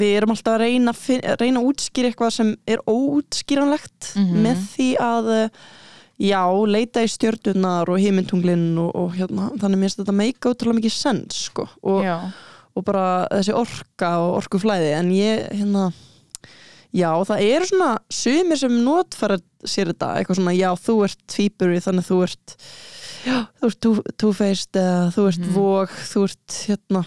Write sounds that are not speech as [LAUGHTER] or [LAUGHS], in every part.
við erum alltaf að reyna, að reyna að útskýra eitthvað sem er óútskýranlegt Mhm. með því að uh, já, leita í stjörnunar og hímyntunglinn og, og hérna, þannig mér finnst þetta meika útrúlega mikið sens sko og, og bara þessi orka og orkuflæði en ég, hérna já, það eru svona sumir sem notfæra sér þetta, eitthvað svona já, þú ert tvíburi, þannig þú ert já, þú ert two- two-faced eða þú ert Mhm. vog, þú ert hérna,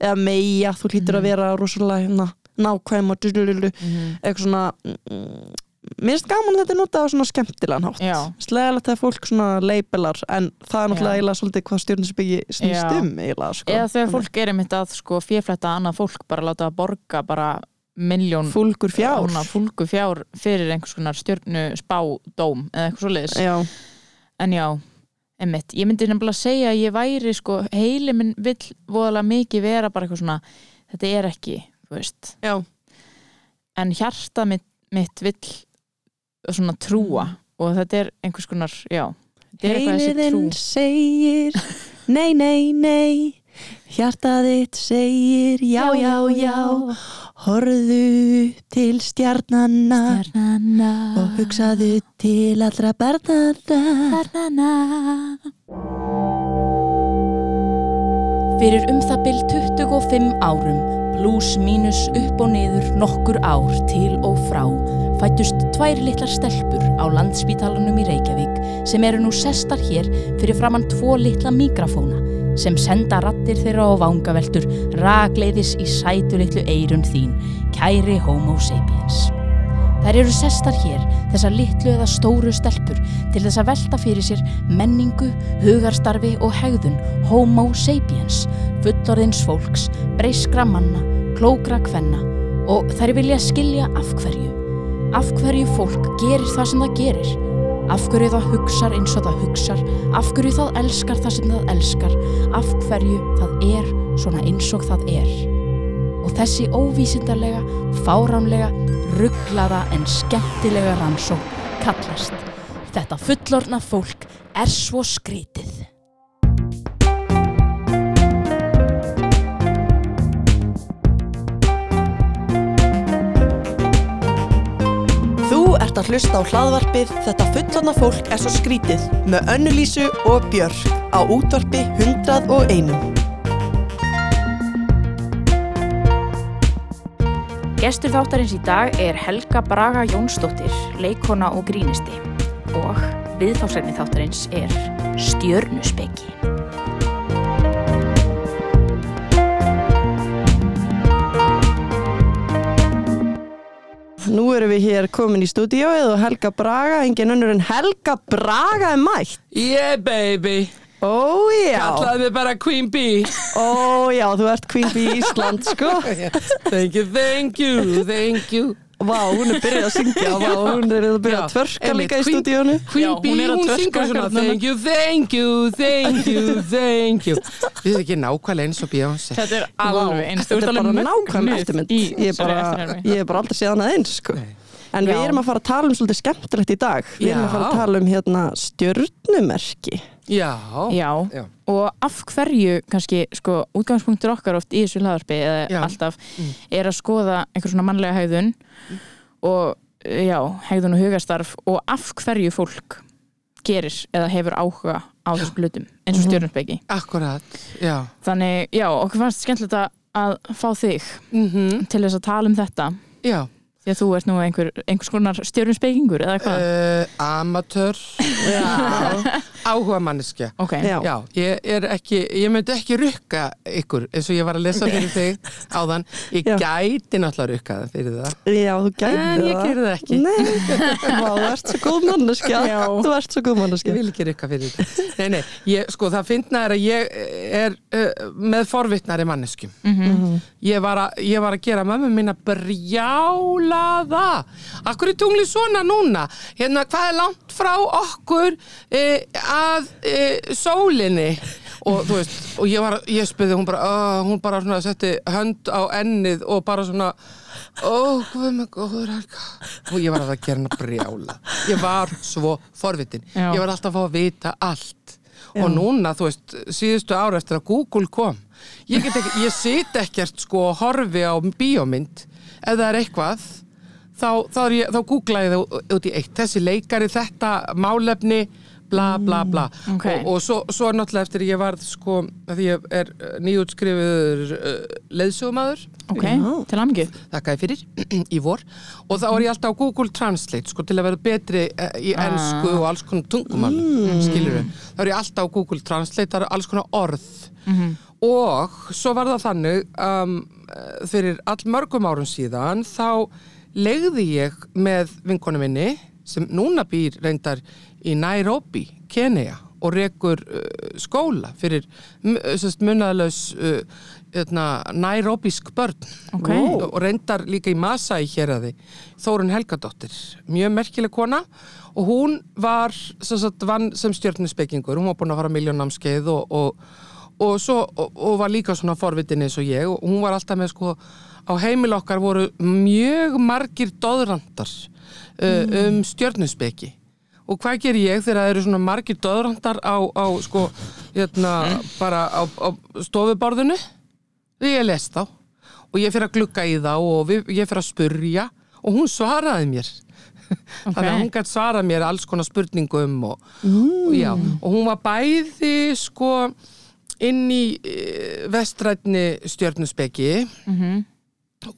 eða meia þú hlýtur að Mhm. vera rosalega hérna, nákvæm og dulululu, Mhm. eitthvað svona mm, mér finnst gaman að þetta er notað á svona skemmtilegan hátt. Slegilegt að fólk svona leibelar en það er náttúrulega eiginlega svolítið hvað stjórninsbyggi snýst um eiginlega sko. eða þegar fólk er einmitt að sko fjárflætta annað fólk bara láta að borga bara miljón fúlgur fjár. fjár fyrir einhvers konar stjörnu spádóm eða eitthvað já, en já, einmitt, ég myndi nefnilega segja að ég væri sko, heili minn vill voðalega mikið vera bara eitthvað svona þetta er ekki, þú veist. Já, en hjarta mitt, mitt vill svona trúa og þetta er einhvers konar, já heiliðinn segir [LAUGHS] nei, nei, nei hjartað þitt segir já, já, já horðu til stjarnanna Stjarnana og hugsaðu til allra barnana Stjarnana Fyrir um það byll 25 árum, pluss mínus upp og niður nokkur ár til og frá, fættust tvær litlar stelpur á landspítalanum í Reykjavík sem eru nú sestar hér fyrir framann tvo litla mikrofóna sem senda rattir þeirra á vangaveltur ragleiðis í sætu litlu eirun þín, kæri homo sapiens. Þær eru sestar hér, þessar litlu eða stóru stelpur, til þess að velta fyrir sér menningu, hugarstarfi og hegðun homo sapiens, fullorðins fólks, breyskra manna, klókra kvenna og þær vilja skilja af hverju. Af hverju fólk gerir það sem það gerir. Af hverju það hugsar eins og það hugsar, af hverju það elskar það sem það elskar, af hverju það er svona eins og það er. Og þessi óvísindarlega, fáránlega, rugglaða en skemmtilega rannsók kallast. Þetta fullorna fólk er svo skrítið. Hlusta á hlaðvarpið Þetta fullorna fólk er svo skrítið með Önnulísu og Björk á útvarpi 101. Gestur þáttarins í dag er Helga Braga Jónsdóttir, leikona og grínisti og viðfársækni þáttarins er Stjörnuspeki. Nú erum við hér komin í stúdíóið og Helga Braga, engin önnur en Helga Braga er mætt. Yeah baby, Ó já, kallaði mig bara Queen Bee ó já, þú ert Queen Bee Ísland, sko. [LAUGHS] Thank you, thank you, thank you Vá, hún er byrjað að syngja, [LAUGHS] vá, hún er að byrja að tvörka líka í stúdíónu. Queen Já, Bee, hún er að syngur svona. Thank you, thank you, thank you, [LAUGHS] thank you Við erum ekki nákvæmlega eins og Beyoncé Þetta er alveg eins. Þetta er bara nákvæm mögnuð eftirmynd. Ég er bara, eftirhermi. ég er bara aldrei séð hana eins, sko. En við erum að fara að tala um svolítið skemmtilegt í dag. Við erum að fara að tala um hérna stjörnumerki. Já, Já, Já. og af hverju kannski, sko, útgangspunktur okkar oft í þessu hlaðarpi eða alltaf er að skoða einhver svona mannlega hegðun og já, hegðun og hugastarf og af hverju fólk gerir eða hefur áhuga á þessum hlutum eins og stjórnusbeki. akkurat Já, Þannig, já, okkur fannst skemmtilegt að- fá þig mm til þess að tala um þetta. Já. Því að þú ert nú einhver, einhvers konar stjórnusbekingur eða hvað? Uh, Amatör [LAUGHS] Áhuga manneskja ok, Já. Já, ég er ekki, ég myndi ekki rukka ykkur eins og ég var að lesa fyrir [LAUGHS] þig áðan, ég Já. gæti náttúrulega rukka það fyrir það Já, þú gæti en ég gerði það ekki Nei, [LAUGHS] Vá, þú ert svo góð manneskja. Já. Þú ert svo góð Ég manneskja. vil ekki rukka fyrir þetta. Nei, nei, ég, sko það finna er að ég er uh, með forvitnari manneskjum. Mhm. Ég, var að, ég var að gera mömmu mín að brjálaða. Akkur er tunglið svona núna? Hérna, hvað er langt frá okkur uh, að uh, sólinni? Og þú veist, og ég var, ég spyði, hún bara, uh, hún bara svona setti hönd á ennið og bara svona, ó, hvað með góður helga. Og ég var að gera hana brjála. Ég var svo forvitin. Já. Ég var alltaf að fá að vita allt. Og núna, þú veist, síðustu ára eftir að Google kom, ég, ekki, ég sit ekkert sko og horfi á bíómynd ef það er eitthvað þá, þá, er ég, þá googla ég það út í eitt þessi leikari, þetta málefni bla bla bla ok. og, og svo, svo er náttúrulega eftir ég varð sko, að því ég er nýjútskrifiður uh, leiðsögumadur ok, Já. til amgju þakkaði fyrir, [CLEARS THROAT] í vor og þá er ég alltaf á Google Translate sko til að vera betri eh, í Ah. ennsku og alls konar tungumál mm. skilur við, þá er ég alltaf á Google Translate það eru alls konar orð og svo var það þannig um, eh, fyrir all mörgum árum síðan þá legði ég með vinkonu minni sem núna býr reyndar í Nairobi, Kenya og rekur uh, skóla fyrir munnaðlaus uh, hérna, Nairobisk börn. Ok. og, og reyndar líka í Masai hér að því Þórun Helgadóttir, mjög merkileg kona. Og hún var sem, sem stjörnuspekingur, hún var búin að fara miljónamskeið og, og, og, svo, var líka svona forvitin eins og ég. Og hún var alltaf með sko á heimil okkar voru mjög margir dóðrandar uh, um stjörnuspeki. Og hvað ger ég þegar það eru svona margir döðrandar á, á sko, hérna, bara á, á stofuborðinu? Ég les þá. Og ég fyrir að glugga í þá og við, ég fyrir að spurja og hún svaraði mér. [LAUGHS] Þannig að hún gætt svarað mér alls konar spurningum og, og, já, og hún var bæði sko inn í e, vestrætni stjörnuspeki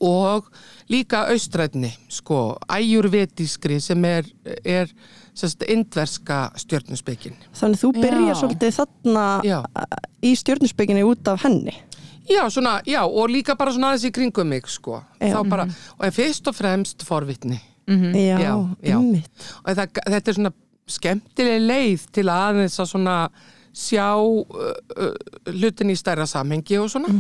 og líka austrætni sko, æjurvetískri sem er, er indverska stjörnuspekin Þannig þú byrjar Já. svolítið þarna Já. í stjörnuspekinni út af henni. Já, svona, já, og líka bara svona aðeins í kringum mig, sko. Já. Bara, og en fyrst og fremst forvitni. Já, Já, já. einmitt. Og það, þetta er svona skemmtileg leið til að aðeins að svona sjá uh, uh, hlutin í stærra samhengi og svona.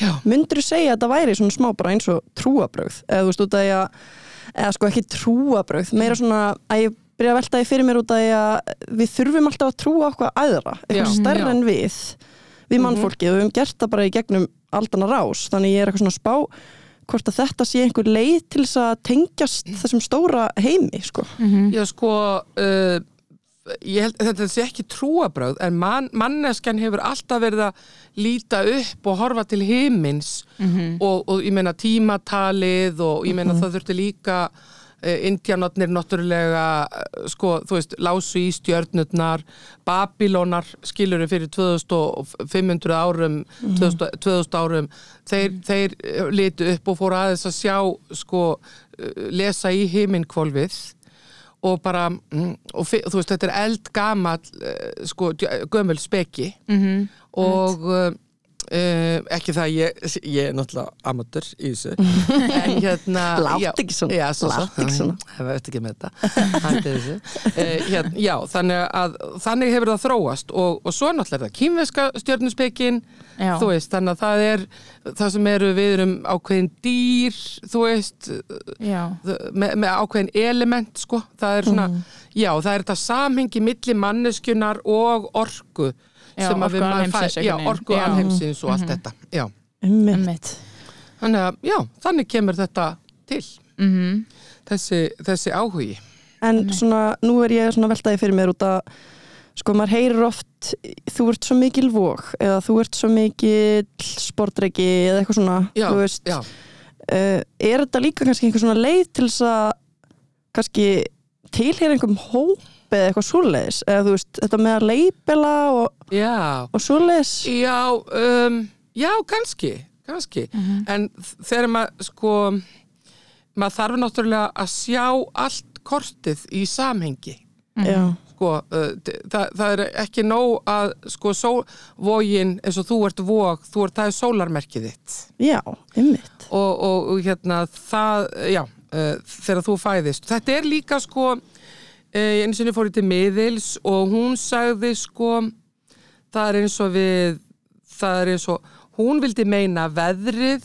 Já. Myndur þú segja að þetta væri svona smá bara eins og trúabrögð? Eða þú veist út af því að, eða sko ekki trúabrögð, meira svona að ég byrja að velta því fyrir mér út af því að við þurfum alltaf að trúa okkur aðra, eitthvað Já. stærra Já. en við, við mannfólkið og við höfum gert það bara í gegnum aldana rás, þannig ég er eitthvað svona spá hvort að þetta sé einhver leið til þess að tengjast þessum stóra heimi, sko. Já, sko, uh, ég held þetta sé ekki trúabröð, en man, manneskjan hefur alltaf verið að líta upp og horfa til himins og, og ég meina tímatalið og ég meina það þurfti líka uh, indjanotnir náttúrulega uh, sko, þú veist, lásu í stjörnurnar Babilónar skiluru fyrir 2500 árum 2000, 2000 árum þeir, þeir uh, litu upp og fóru aðeins að sjá sko, uh, lesa í himinkvolfið og bara, mm, og þú veist, þetta er eldgamall uh, sko, gömul speki Mhm. og uh, ekki það, ég, ég er náttúrulega amateur í þessu. [LAUGHS] En hérna Láttu já, ekki svona, láttu ekki svona. það veit ekki með þetta. Uh, hérna, já, þannig að þannig hefur það þróast. Og, og svo náttúrulega er það kýmveska stjörnuspekin. Já. þú veist, þannig að það er það sem eru við erum ákveðin dýr þú veist, með, með ákveðin element sko, það er svona, já, það er þetta samhengi milli manneskjunar og orku Já, sem að við maður einhvern já, orku alheimsins og allt þetta. Já. Einmitt. þannig að, já, þannig kemur þetta til. Mhm. þessi, þessi áhugi. En svona, nú er ég svona veltaði fyrir mér út að sko maður heyrir oft þú ert svo mikil vóg eða þú ert svo mikil sportreiki eða eitthvað svona já, þú veist, já, uh, er þetta líka kannski einhver svona leið til þess að kannski tilheyra einhverjum hóp eða eitthvað svoleiðis eða þú veist, þetta með að leipela og, og svoleiðis Já, um, já, kannski, kannski. En þ- þegar maður, sko, maður þarf náttúrulega að sjá allt kortið í samhengi. Já, Sko, uh, það, það er ekki nóg að, sko, sól, vógin eins og þú ert vóg, þú ert, það er sólarmerkið þitt. já, ymmit Og, og, og hérna, það, já, uh, þegar þú fæðist. Þetta er líka, sko, uh, einu sinni fór ég til miðils og hún sagði, sko, það er eins og við það er eins og hún vildi meina veðrið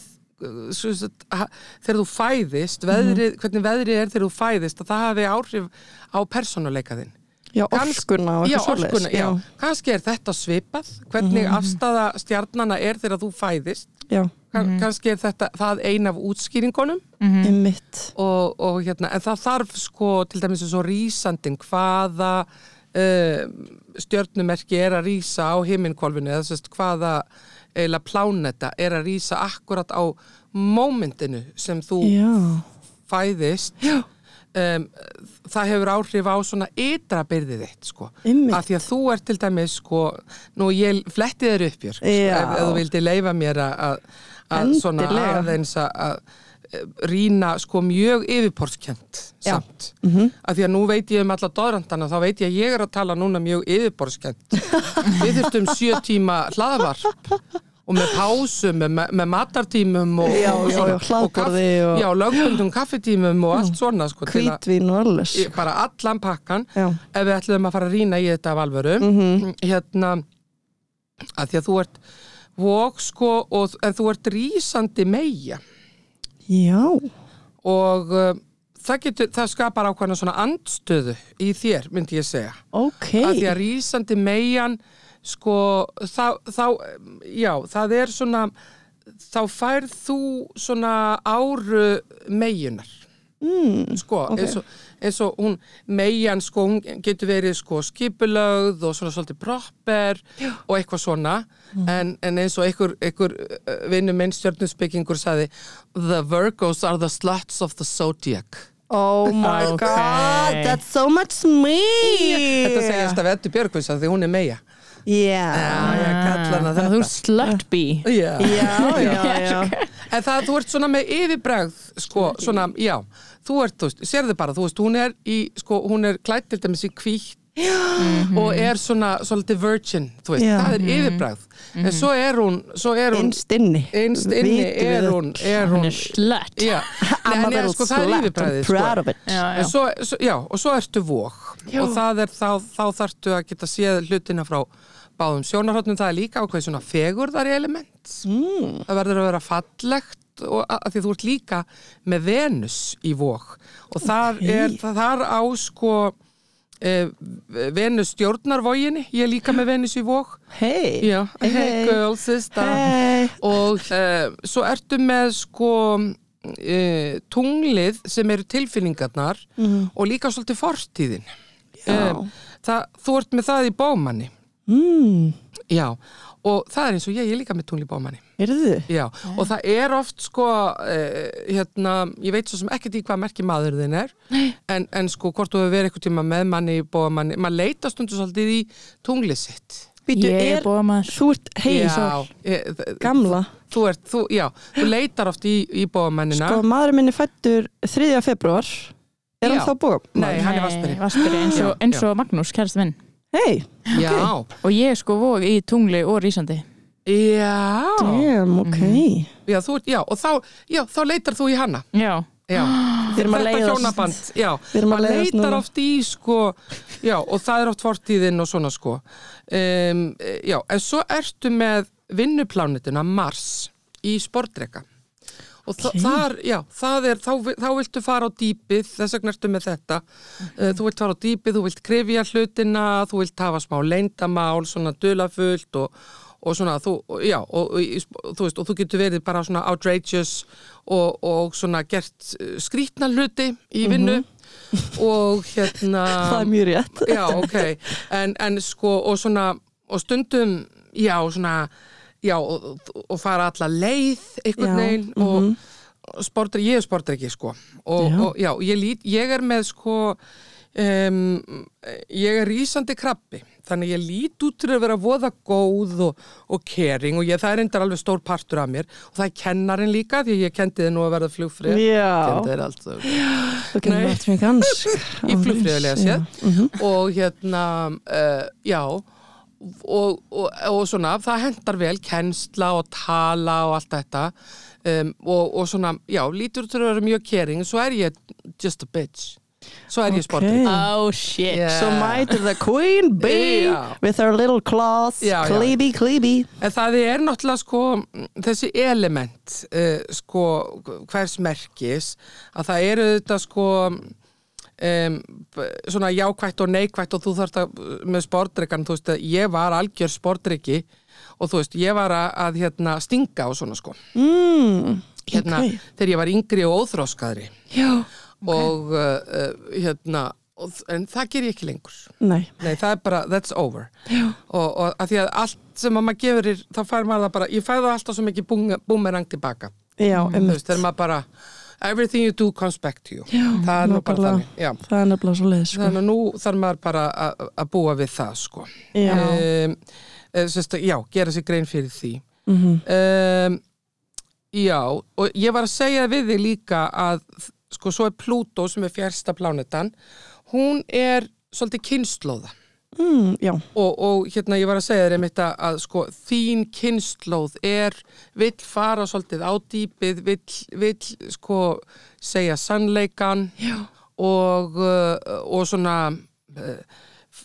ha- þegar þú fæðist veðrið, hvernig veðrið er þegar þú fæðist að það hafi áhrif á persónuleika þinn. Já, orkuna og já, eitthvað svoleiðis orkuna, já. kannski er þetta svipað hvernig afstafa stjarnana er þegar þú fæðist. já, Kann, kannski er þetta það ein af útskýringunum. Ymmit og, og hérna, en það þarf sko til dæmis eins og rísandin hvaða uh, stjörnumerki er að rísa á himinkvolfinu eða sérst hvaða eiginlega pláneta er að rýsa akkurat á mómentinu sem þú Já, fæðist um, það hefur áhrif á svona ytra byrðið þitt sko. Af því að þú ert til dæmis sko, nú ég fletti þér upp hér, sko, ef, ef þú vildi leifa mér að- svona aðeins að- eh, rýna sko mjög yfirborðskent Já. samt -hmm. af því að nú veit ég um alla doðrandana þá veit ég að ég er að tala núna mjög yfirborðskent [LAUGHS] við þurftum sjö tíma hlaðvarp og með pásum, með, með matartímum og, Já, og, já, hlaðborði og- já, lögbundum kaffetímum og allt svona sko, hvítvín og alles. Bara allan pakkan. Já. ef við ætlum að fara að rýna í þetta af alvöru Mhm. hérna að því að þú ert vok sko og, en þú ert rísandi meia Já, og uh, það, getur, það skapar ákvæmna svona andstöðu í þér myndi ég segja. Ok. Að því að rísandi meian sko þá, þá já það er svona þá færð þú svona áru meginar mm, sko, Ok. eins, og, eins og hún meian sko, hún getur verið sko skipulögð og svona svolítið proper og eitthvað svona Mm. en, en eins og einhver, einhver uh, vinnu minn stjörnusbyggingur sagði The Virgos are the sluts of the zodiac Oh [LAUGHS] my Ok. god, that's so much me Þetta segjast af Eddu Björgvins að því hún er meia Já, þú slutbee Já. já, já. En það, þú ert svona með yfirbregð, sko, svona, já, þú ert, þú veist, sérðu bara, þú veist, hún er í, sko, hún er klætt til dæmis í hvítt [GASPS] og er svona, svolítið virgin, þú veist, Já. það er yfirbregð. En svo er hún, svo er hún, inni. einst inni Vitum við er hún, er Hún. Hún, er slut. Já, [LAUGHS] I'm Nei, a nei, little sko, það er proud sko. of it. Já, já. En svo, svo, já, og svo ertu vók og það er þá, þá þarftu að geta séð hlutina frá báðum sjónarhóttnum, það er líka ákveð svona fegurðar element mm. það verður að vera fallegt og að, því þú ert líka með Venus í vók og þar Ok. er þar á sko e, Venus stjórnarvóginni ég er líka með Venus í vók Hey, já, hey, Hey. girl, sister hey. og e, svo ertu með sko e, tunglið sem eru tilfinningarnar Mhm. og líka svolítið fortíðin það, þú ert með það í bómanni mm. já, og það er eins og ég, ég er líka með tungl í bómanni Erðu? Já, og það er oft sko, uh, hérna, ég veit svo sem ekkert í hvað merki maður þinn er, en, en sko hvort þú hefur verið eitthvað tíma með manni, bóða manni, maður leita stundu svolítið í tunglið sitt. Býtu, Ég er er, maður þú ert þ- Gamla Þú ert, þú, já, þú leitar oft í, í bóðamennina. Sko, maðurinn minni fættur 3. februar Er hann Já. þá búið? Nei, hann er vasperi. Vasperi eins og, eins og Magnús, kærst minn Hei, Já, Og ég er sko vóg í tungli og rísandi. Já, damn, ok. Já, þú já, og þá, já, þá leitar þú í hana. Já, Já, [GASPS] Við erum að þetta hjónaband, já, Við erum að maður leitar oft í sko, já, og það er oft fortíðin og svona sko. Um, já, en svo ertu með vinnuplánitina Mars í sportdreka og okay. þar, já, það er þá, þá viltu fara á dýpið, þess vegna ertu með þetta. Uh, þú vilt fara á dýpið, þú vilt krifja hlutina, þú vilt hafa smá leyndamál, svona dulafullt og og svona, þú, já, og, og, þú veist, og þú getur verið bara svona outrageous og, og svona gert uh, skrítna hluti í vinnu. Og hérna [LAUGHS] Það er mjög rétt. Já, ok, en, en sko og svona, og stundum já, svona, já og, og fara alla leið einhvern veginn og sportri, ég er sportreiki sko. Og Já. og, já, ég, lít, ég er með sko um, ég er rísandi krabbi þannig ég lít út til að vera voða góð og, og caring og ég, það er endar alveg stór partur af mér og það er kennarin líka því ég kendi þið nú að verða flugfrið. Kendi þið allt þau þú Nei. nátt mig gansk í flugfríðulega séð og hérna uh, já og, og, og svona það hendar vel kennsla og tala og allt þetta um, og, og svona, já, lítur til að vera mjög caring, svo er ég just a bitch svo er ég Ok. sportið Oh shit Yeah. So mætir the queen bee Já. with her little claws Já, já. Cleeby, cleeby En það er náttúrulega sko þessi element uh, sko hvers merkis að það eru þetta sko um, svona jákvætt og neikvætt og þú þarft að með sportdrykkan, þú veist að ég var algjör sportdrykki og þú veist ég var að, að hérna stinga og svona sko. Mm, hérna ok. þegar ég var yngri og óþróskaðri Já, og uh, uh, hérna en það ger ég ekki lengur. Nei, Nei, það er bara, that's over. Og, og að því að allt sem að maður gefur þá fær maður það bara, ég fæ það alltaf svo mikið búm- búmerang tilbaka. Já, einmitt veist, þegar maður bara everything you do comes back to you. Já, það er nú bara þannig. Það er nefnilega svo leið sko. þannig að nú þarf maður bara að- búa við það sko. Já, um, sérst, já, gera sér grein fyrir því. Mhm, um, já, og ég var að segja við þig líka að sko, svo er Pluto sem er fjärsta plánetan. Hún er svolítið kynnslóða mm, og, og hérna ég var að segja þér einmitt að, að sko, þín kynnslóð er, vill fara svolítið á dýpið, vill, vill sko segja sannleikan já. og, uh, og svona uh,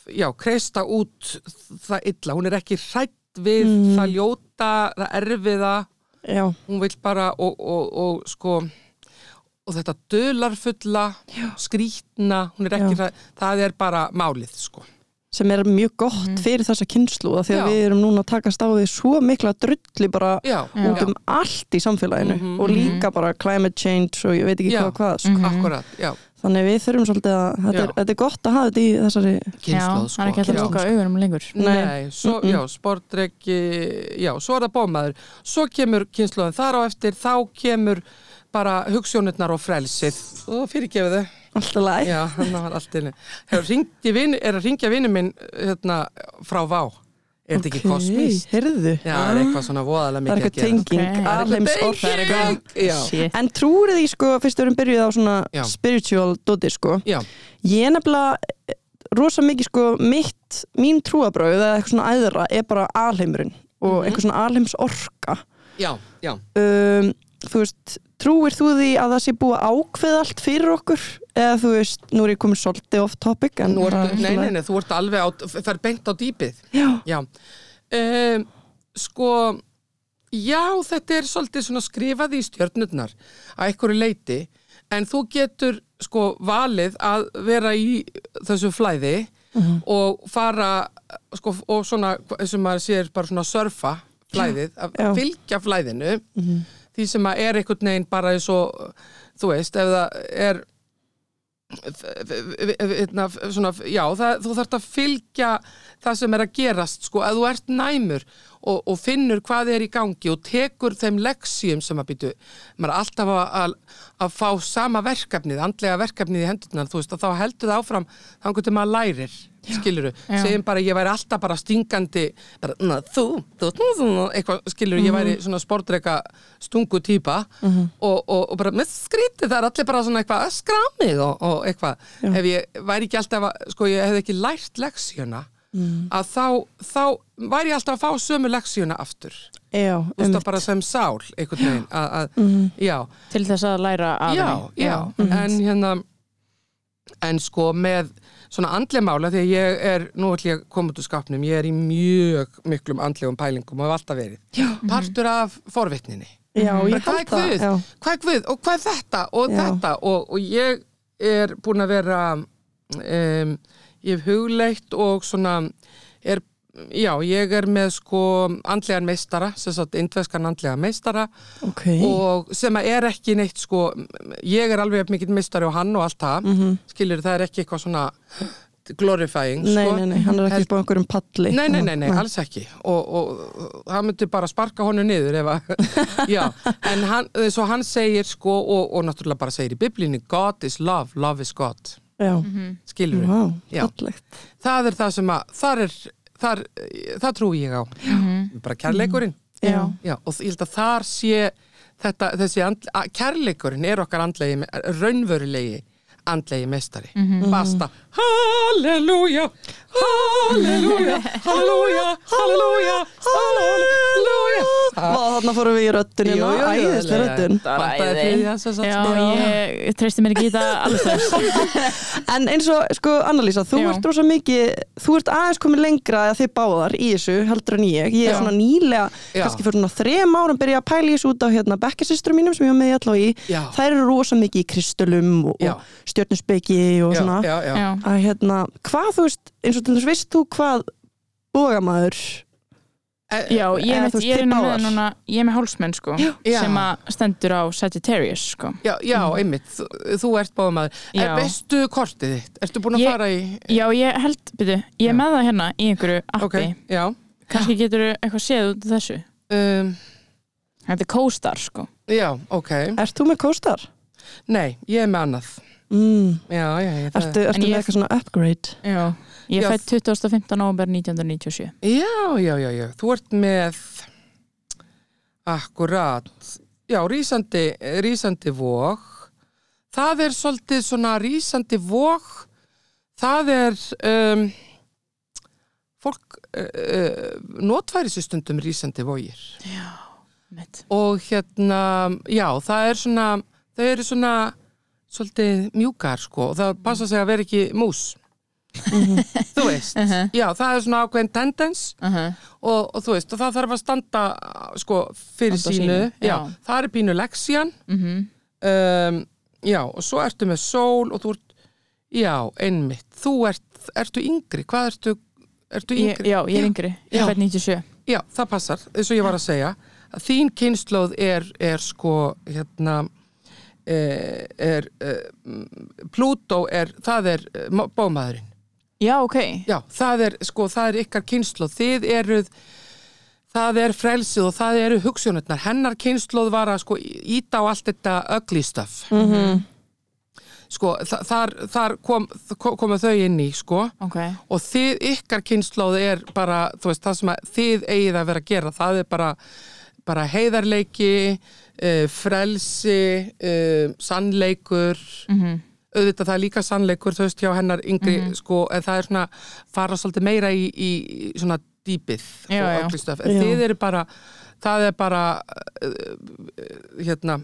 já, kreista út það illa, hún er ekki hrætt við það ljóta, það erfiða. Já, hún vill bara og, og, og sko og þetta dölarfulla skrítna, hún er ekki það, það er bara málið sko sem er mjög gott fyrir þessa kynslu því að Já. við erum núna að takast á því svo mikla drulli bara já, út já. um allt í samfélaginu Mhm, og líka bara climate change og ég veit ekki Já. hvað hvað sko. akkurat, já, þannig við þurfum svolítið að þetta er, Já. þetta er gott að hafa þetta í þessari kynnslóð Já, það er ekki já. lóka augunum lengur Nei. Nei, svo, Mm-mm. já, sportdreki, já, svo er það bómaður, svo kemur kynnslóðin þar á eftir, þá kemur bara hugssjónirnar og frelsið og fyrirgefið þau, alltaf læg já, hann var allt inni. Hefur hringt í vin, er að ringja vinnu minn hérna, frá Vá, er þetta ekki kosmís? heyrðu Já, það er eitthvað svona voðalega það er mikið eitthvað tenging, okay. alheims orð Það er eitthvað- Já, Shit. en trúir því sko, fyrst við erum byrjuð á svona Já. spiritual doti sko já, ég er nefnilega eh, rosa mikið sko mitt, mín trúabröð eða eitthvað svona æðra er bara alheimurinn og Mhm. eitthvað svona alheims orka já, já. um, þú veist, trúir þú því að það sé búið að ákveða allt fyrir okkur? Eða þú veist, nú er ég komin svolítið off topic en bara ertu, nei, nei, nei, þú ert alveg á, fer beint á dýpið. já, Já, um, sko, já, þetta er svolítið svona skrifað í stjörnurnar að einhverju leiti, en þú getur sko valið að vera í þessu flæði og fara sko og svona, eins og maður sér bara svona surfa flæðið, að Já. fylgja flæðinu því sem að er einhvern veginn bara eins og, þú veist, ef það er Eitna, svona, já, það, þú þarft að fylgja það sem er að gerast sko, að þú ert næmur og, og finnur hvað er í gangi og tekur þeim leksjum sem að býtu maður er alltaf að, að, að fá sama verkefnið, andlega verkefnið í hendurnar þú veist, að þá heldur það áfram þannig til maður lærir, skiluru Já. segjum bara, ég væri alltaf bara stingandi bara, þú, þú, þú, þú eitthvað, skiluru, ég væri svona sportreika stungu týpa og, og, og bara með skrítið, það er allir bara svona eitthvað að skrá mig og, og eitthvað. Ef ég væri ekki alltaf að, sko ég hefði ekki lært leksjuna að þá, þá væri ég alltaf að fá sömu leksjuna aftur, já, þú veist það bara sem sál einhvern veginn, að, að já, til þess að læra af já, henni. já, en hérna en sko með svona andlega mála því að ég er, nú ætlum ég að koma út úr skapnum, ég er í mjög miklum andlegum pælingum og hef alltaf verið. Já. partur af forvitninni. Já, hvað er held það Guð, já. hvað er Guð? Og hvað er þetta? Og Já. þetta? Og, og ég er búin að vera um, ég hef hugleitt og svona er, já, ég er með sko andlegan meistara, sem sagt indveskan andlega meistara. Ok, og sem að er ekki neitt sko, ég er alveg mikill meistari og hann og allt það, mm skilur það er ekki eitthvað svona glorifying nei, sko. nei, nei, hann er ekki upp á einhverjum palli. Nei, nei, nei, nei, alls ekki. Og, og það myndi bara sparka honum niður ef að, [LAUGHS] já, en hann, svo hann segir sko og, og náttúrulega bara segir í biblíunni God is love, love is God skilur Vá, Já. fallegt. Það er það sem að, þar er þar, það trúi ég á. Bara kærleikurinn. Já. Já, og ég held að þar sé þetta, þessi kærleikurinn er okkar andlegi, raunverulegi andlegi meistari. Basta Halleluja Halleluja Halleluja Halleluja Halleluja þarna fórum við í röddunina, æðislega Vantaði þriðja sem sagt Já, ég, treysti mér ekki í þetta alveg þess [LAUGHS] En eins og, sko, Annalísa, þú Já. ert rosa mikið, þú ert aðeins komið lengra að þið báðar í þessu, heldur en ég. Ég er Já. svona nýlega, Já. kannski fyrir svona þrem árum byrja að pæla í þessu út á hérna bekkasistrum mínum sem ég var með í allá í. Já. Þær eru rosa mikið í kristölum og, Já. og stjörnusbeki og Já, svona. Að hérna, hvað þú veist, eins og til þess veist þú hvað bógamaður Já, ég, Eða, veit, þú veist, ég er báðar. núna, ég er með hálsmenn sko, Já. sem að stendur á Sagittarius sko. Já, já, einmitt, þú, þú ert báðamaður. En Já. veistu kortið þitt? Ertu búin að Ég- fara í... Já, ég held, byrju, ég er með það hérna í einhverju appi, Ok, já. kannski getur eitthvað séð út af þessu. Um, Þetta er co-star sko. já, ok. Ert þú með kóstar? Nei, ég er með annað. Mm. Já, já, já. það- Ertu, ertu með ég- eitthvað svona upgrade? Já. Ég Já. fætt 2015. november 1997. Já, já, já, já. Þú ert með akkurat. Já, rísandi, rísandi vóg. Það er svolítið svona rísandi vóg. Það er um, fólk uh, uh, notfæri sér stundum rísandi vógir. Mitt. Og hérna, já, það er svona, þau eru svona svolítið mjúkar sko og það passa sig að vera ekki mús. Þú veist, já, það er svona ákveðin tendens Uh -huh. og, og þú veist, og það þarf að standa sko fyrir Standa sínu, sínu, já. já. það er pínu leksjan Mm um, já, og svo ertu með sól og þú ert, já, einmitt þú ert, ertu yngri, hvað ertu ertu yngri? já, ég er yngri. Ég er fætt 97. Já, það passar, eins og ég var að segja þín kynnslóð er, er sko, hérna er, er Plútó er, það er eh, bómaðurinn Já, ok. Já, það er, sko, það er ykkar kynnslóð. Þið eruð, það er frelsið og það eru hugsunarnar. Hennar kynnslóð var að sko íta á allt þetta ugly stuff. Mhm. Sko, þa- þar, þar kom, komu þau inn í, sko. Ok. Og þið, ykkar kynnslóð er bara, veist, það sem að þið eigið að vera að gera. Það er bara, bara heiðarleiki, uh, frelsi, uh, sannleikur, Mm auðvitað það er líka sannleikur þú veist hjá hennar yngri sko en það er svona fara svolítið meira í, í svona dýpið Já, og ugly stuff en Já. þið eru bara það er bara uh, hérna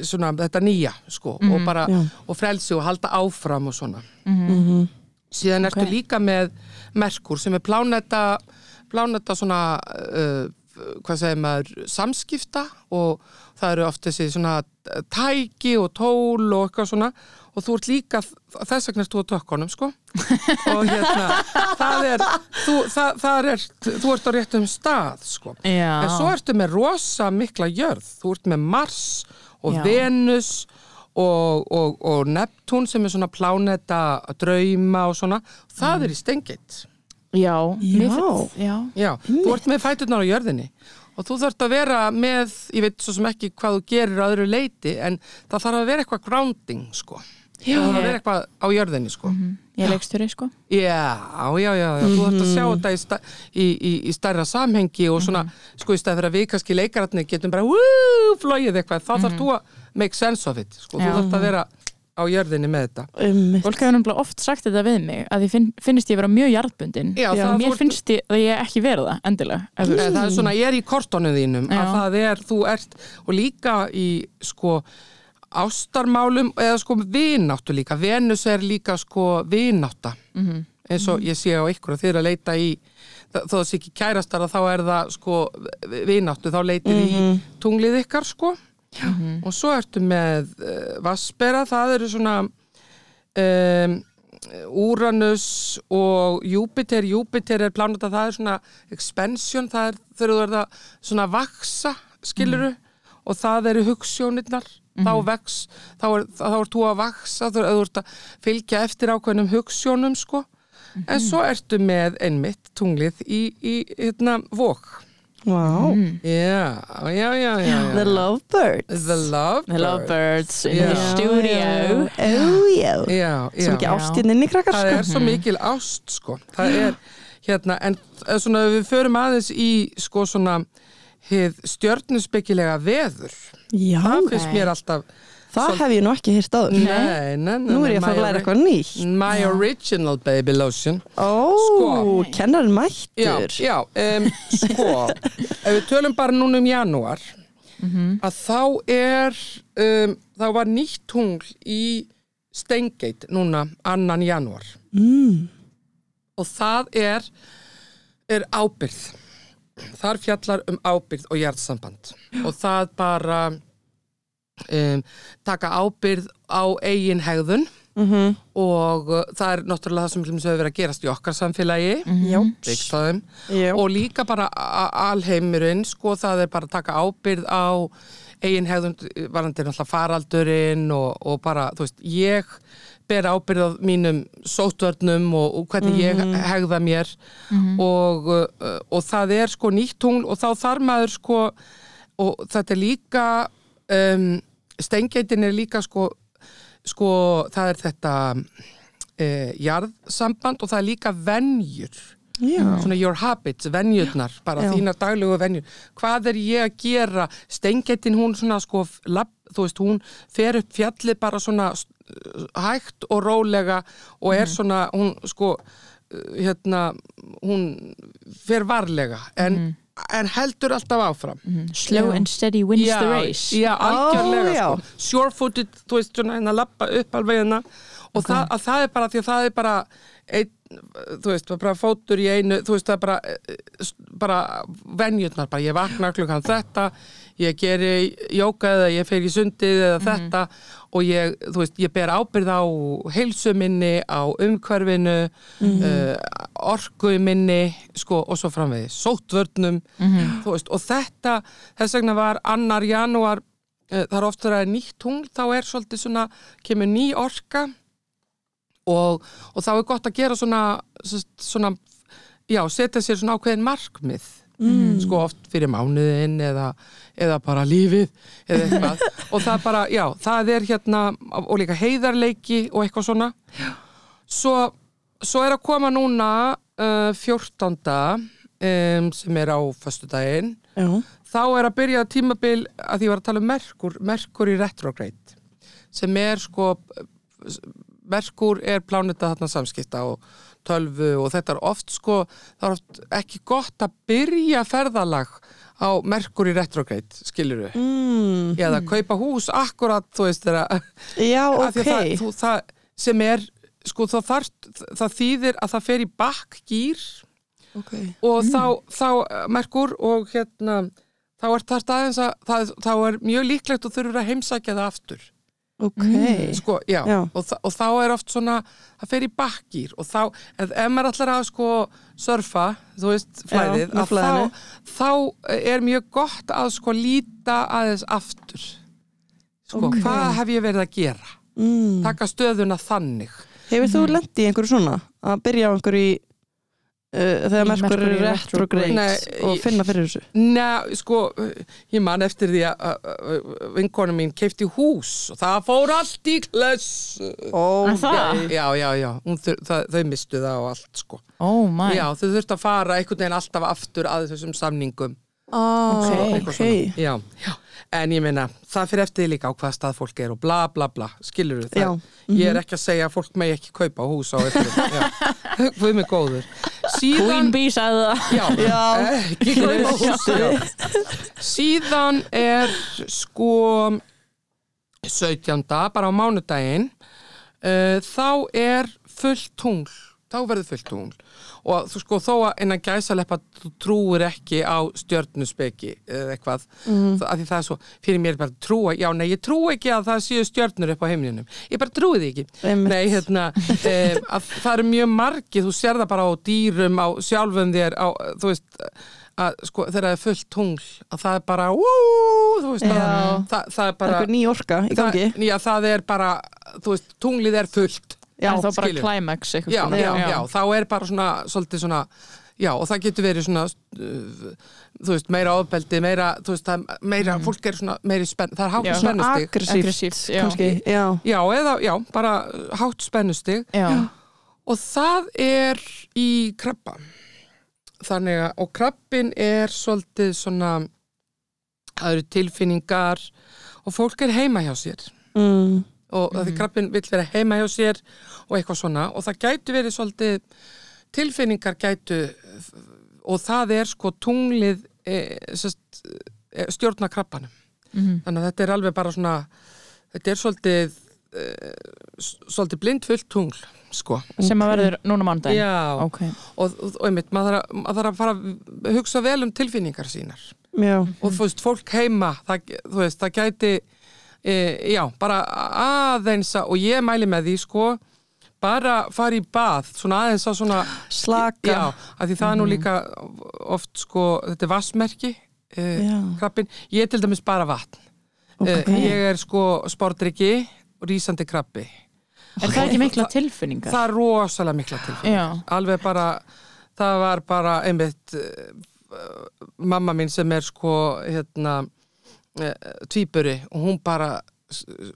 svona þetta nýja sko og bara Já. og frelsi og halda áfram og svona Mhm. síðan ertu Ok. líka með Merkur sem er pláneta pláneta svona uh, hvað segir maður, samskipta og það eru oft þessi svona tæki og tól og eitthvað svona og þú ert líka, þess vegna ert þú á tökkunum sko [LAUGHS] og hérna það er, þú, það, það er þú ert á réttum stað sko Já. en svo ertu með rosa mikla jörð þú ert með Mars og Já. Venus og, og, og Neptún sem er svona pláneta drauma og svona, það er í stengið Já. Já. Já. Já, þú ert með fæturnar á jörðinni og þú þarft að vera með, ég veit svo sem ekki hvað þú gerir á öðru leiti en það þarf að vera eitthvað grounding sko. Já. Það þarf að vera eitthvað á jörðinni sko. Ég er leikstjóri sko. Já, já, já, já, þú þarft að sjá þetta í, sta, í, í, í stærra samhengi og svona, sko, í stæð fyrir að við kannski leikararnir getum bara, wúúú, flóið eitthvað, þá þarf þú að make sense of it, sko, þú Já. þarft að vera á jörðinni með þetta. Einmitt. Fólk hefur náttúrulega oft sagt þetta við mig að ég finn, finnst ég vera mjög jarðbundin. Já, Mér ert- finnst ég að ég ekki vera það, endilega. veist. Það er svona, ég er í kortónu þínum að Já. það er, þú ert og líka í sko ástarmálum eða sko vináttu líka, Venus er líka sko vinátta Mhm. eins og ég sé á ykkur og þið er að leita í þó það sé ekki kærastara þá er það sko vináttu, þá leitið í tunglið ykkar sko og svo ertu með uh, Vassbera, það eru svona um, Úranus og Júpiter, Júpiter er plánut að það er svona expansion, það er þú er það svona vaksa, skiluru og það eru hugssjónirnar þá vex, þá er, þá er þú að vaksa, þú ert að fylgja eftir ákveðnum hugssjónum sko. En svo ertu með einmitt tunglið í, í hérna vók Vá. já, já, já, já, já. The Lovebirds. The Love The Lovebirds in the studio. Oh, já. Já, já. Sem ekki ástin inn í krakkar, það sko. er svo mikil ást sko það er hérna en eh, svona við förum aðeins í sko svona hið stjörnuspekilega veður Já, það finnst mér alltaf það hef ég nú ekki hýrt áður. nei, nei, nei, Nú er ég að my fara að læra eitthvað nýtt. My original baby lotion Ó, Sko. kennarinn Já, mættur. já um, sko ef við tölum bara núna um janúar að þá er um, þá var nýtt tungl í Steingate núna annan janúar Mm. og það er er ábyrð þar fjallar um ábyrð og hjartsamband og það bara um, taka ábyrð á eigin hegðun. Mhm. og uh, það er náttúrulega það sem hefur verið að gerast í okkar samfélagi. Time Já. og líka bara alheimurinn sko það er bara að taka ábyrð á eigin hegðun varandi náttúrulega faraldurinn og, og bara þú veist ég ber ábyrð á mínum sótvörnum og, og hvernig ég hegða mér. Og, uh, og það er sko nýtt tungl og þá þarf maður sko og þetta er líka um, steingeitin er líka sko sko það er þetta e, jarðsamband og það er líka venjur. Já. svona your habits, venjurnar bara Já. þínar daglegu venjur. Hvað er ég að gera? Steingeitin hún svona sko lab, þú veist hún fer upp fjallið bara svona s- hægt og rólega og er svona hún sko uh, hérna hún fer varlega. En, en heldur alltaf áfram. Slow and steady wins já, the race. Já, algjörlega já. sko. Sure-footed, þú veist, svona hérna lappa upp alveg hérna. Og það, að það er bara því að það er bara ein, þú veist, bara fótur í einu þú veist, það er bara eh, bara venjurnar, bara. Ég vakna klukkan þetta, ég geri jóka eða ég fer í sundið eða þetta og ég, þú veist, ég ber ábyrð á heilsu minni, á umhverfinu mm orku minni, sko, og svo framvegði sótvörnum, þú veist og þetta, þess vegna var annar janúar, uh, það er oft verið að nýtt tungl, þá er svolítið svona kemur ný orka. Og, og þá er gott að gera svona, svona já, setja sér svona ákveðin markmið mm. sko oft fyrir mánuðin eða, eða bara lífið eða eitthvað [LAUGHS] og það bara, já, það er hérna og líka heiðarleiki og eitthvað svona svo, svo er að koma núna uh, 14. Um, sem er á föstudaginn þá er að byrja tímabil að því var að tala um Merkur, Merkur í retrograde sem er sko Merkur er pláneta þarna samskipta og tölvu og þetta er oft sko, það er oft ekki gott að byrja ferðalag á Merkur í retrograde, skilur við Mm. eða kaupa hús akkurat, þú veist þeirra Já, Af því ok. að það, þú, það sem er sko það, þarf, það þýðir að það fer í bakkgýr okay. og þá, þá eh, Merkur og hérna þá er að það, þá er mjög líklegt og þurfur að heimsækja það aftur Ok. sko, já, Já. Og, þa og þá er oft svona það fer í bakkgýr og þá, ef, ef maður ætlar að sko surfa, þú veist, flæðið flæðinu. þá, þá er mjög gott að sko líta aðeins aftur sko, Ok. hvað hef ég verið að gera Mm. taka stöðuna þannig Hefur þú lent í einhverju svona? Að byrja á einhverju í þegar Í Merkur Merkur er í retrograde Nei, og finna fyrir þessu? Nei, sko, ég man eftir því að- vinkonu mín keifti hús og það fór allt í kless. Ó, Er það? Já, já, já, þur, það, þau mistu það og allt, sko. Oh my Já, þau þurftu að fara einhvern veginn alltaf aftur að þessum samningum. Ah, Ok, ok. Já, já, en ég meina, það fyrir eftir líka á hvaða stað fólk er og bla, bla, bla, skilur þú Já. Mhm. Ég er ekki að segja að fólk megi ekki kaupa hús á já, hvað er mig góður. Queen Síðan, Bee sagði það já, [LAUGHS] Já. ekki kaupa hús. Síðan er sko 17. bara á mánudaginn uh, þá er fullt tungl þá verður fullt tungl og þú sko þó að innan gæsaleppa þú trúir ekki á stjörnuspeki eða eitthvað mm. að því það er svo, fyrir mér er bara að trúa já nei ég trú ekki að það séu stjörnur upp á heimlinum ég bara trúi því ekki Einmitt. nei hérna [LAUGHS] að það eru mjög margi þú sér það bara á dýrum á sjálfum þér á, þú veist að sko þegar það er fullt tungl að það er bara ú, þú veist Já. að, það, það er bara það, já, það er bara, þú veist, tunglið er fullt Já, En þá bara skilur. climax eitthvað já, já, já, þá er bara svona svolítið svona, já, og það getur verið svona uh, þú veist, meira ofbeldi, meira, þú veist, það, meira fólk er svona, meiri spenn, það er hátt spennustig. Aggressíft, kannski. Já. já, eða, já, bara hátt spennustig. Og það er í krabba. Þannig að, og krabbin er svolítið svona það eru tilfinningar og fólk er heima hjá sér. Mm. Og mm. því krabbin vill vera heima hjá sér og eitthvað svona. Og það gætu verið svolítið tilfinningar gætu og það er sko tunglið e, e, stjórna krabbanum. Mhm. þannig að þetta er alveg bara svona þetta er svolítið e, svolítið blindfullt tungl sko. Sem að verður núna mánudaginn? Já, ok, og, og, og einmitt, maður þarf, að- maður þarf að fara að hugsa vel um tilfinningar sínar. Já. og þú veist, fólk heima það, þú veist, það gæti e, já, bara aðeins að, og ég mæli með því sko bara fara í bað, svona aðeins að svona slaka Já, af því það er nú líka oft sko, þetta er vassmerki Já. krabbin, ég til dæmis bara vatn Ok. uh, ég er sko sportryggi og rísandi krabbi Er það ekki mikla tilfinningar? það er rosalega mikla tilfinning Já. alveg bara, það var bara einmitt uh, mamma mín sem er sko hérna uh, tvíburi og hún bara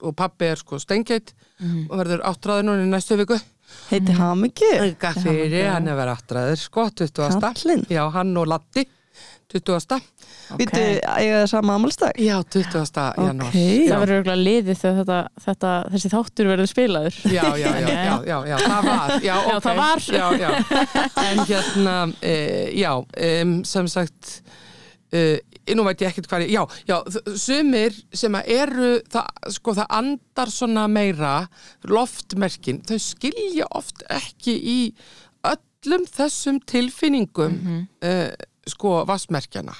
og pappi er sko stengeit Mhm. og verður áttræður núna í næstu viku heiti Auka fyrir, hann er verið áttræður sko, 20. Kallinn. Já, hann og Latti 20. Ok. Býtu, eiga það sama amalstag Já, 20. janúar Ok. Það verður auðvitað liðið þegar þetta, þetta, þessi þáttur verður spilaður. Já, já, já, já, já, já, það var Já, Já, ok. það var. Já, já En hérna, e, já, um, sem sagt e, nú veit ég ekkert hvað ég, já, já sumir sem að eru það, sko, það andar svona meira loftmerkin, þau skilja oft ekki í öllum þessum tilfinningum mm sko, vassmerkjana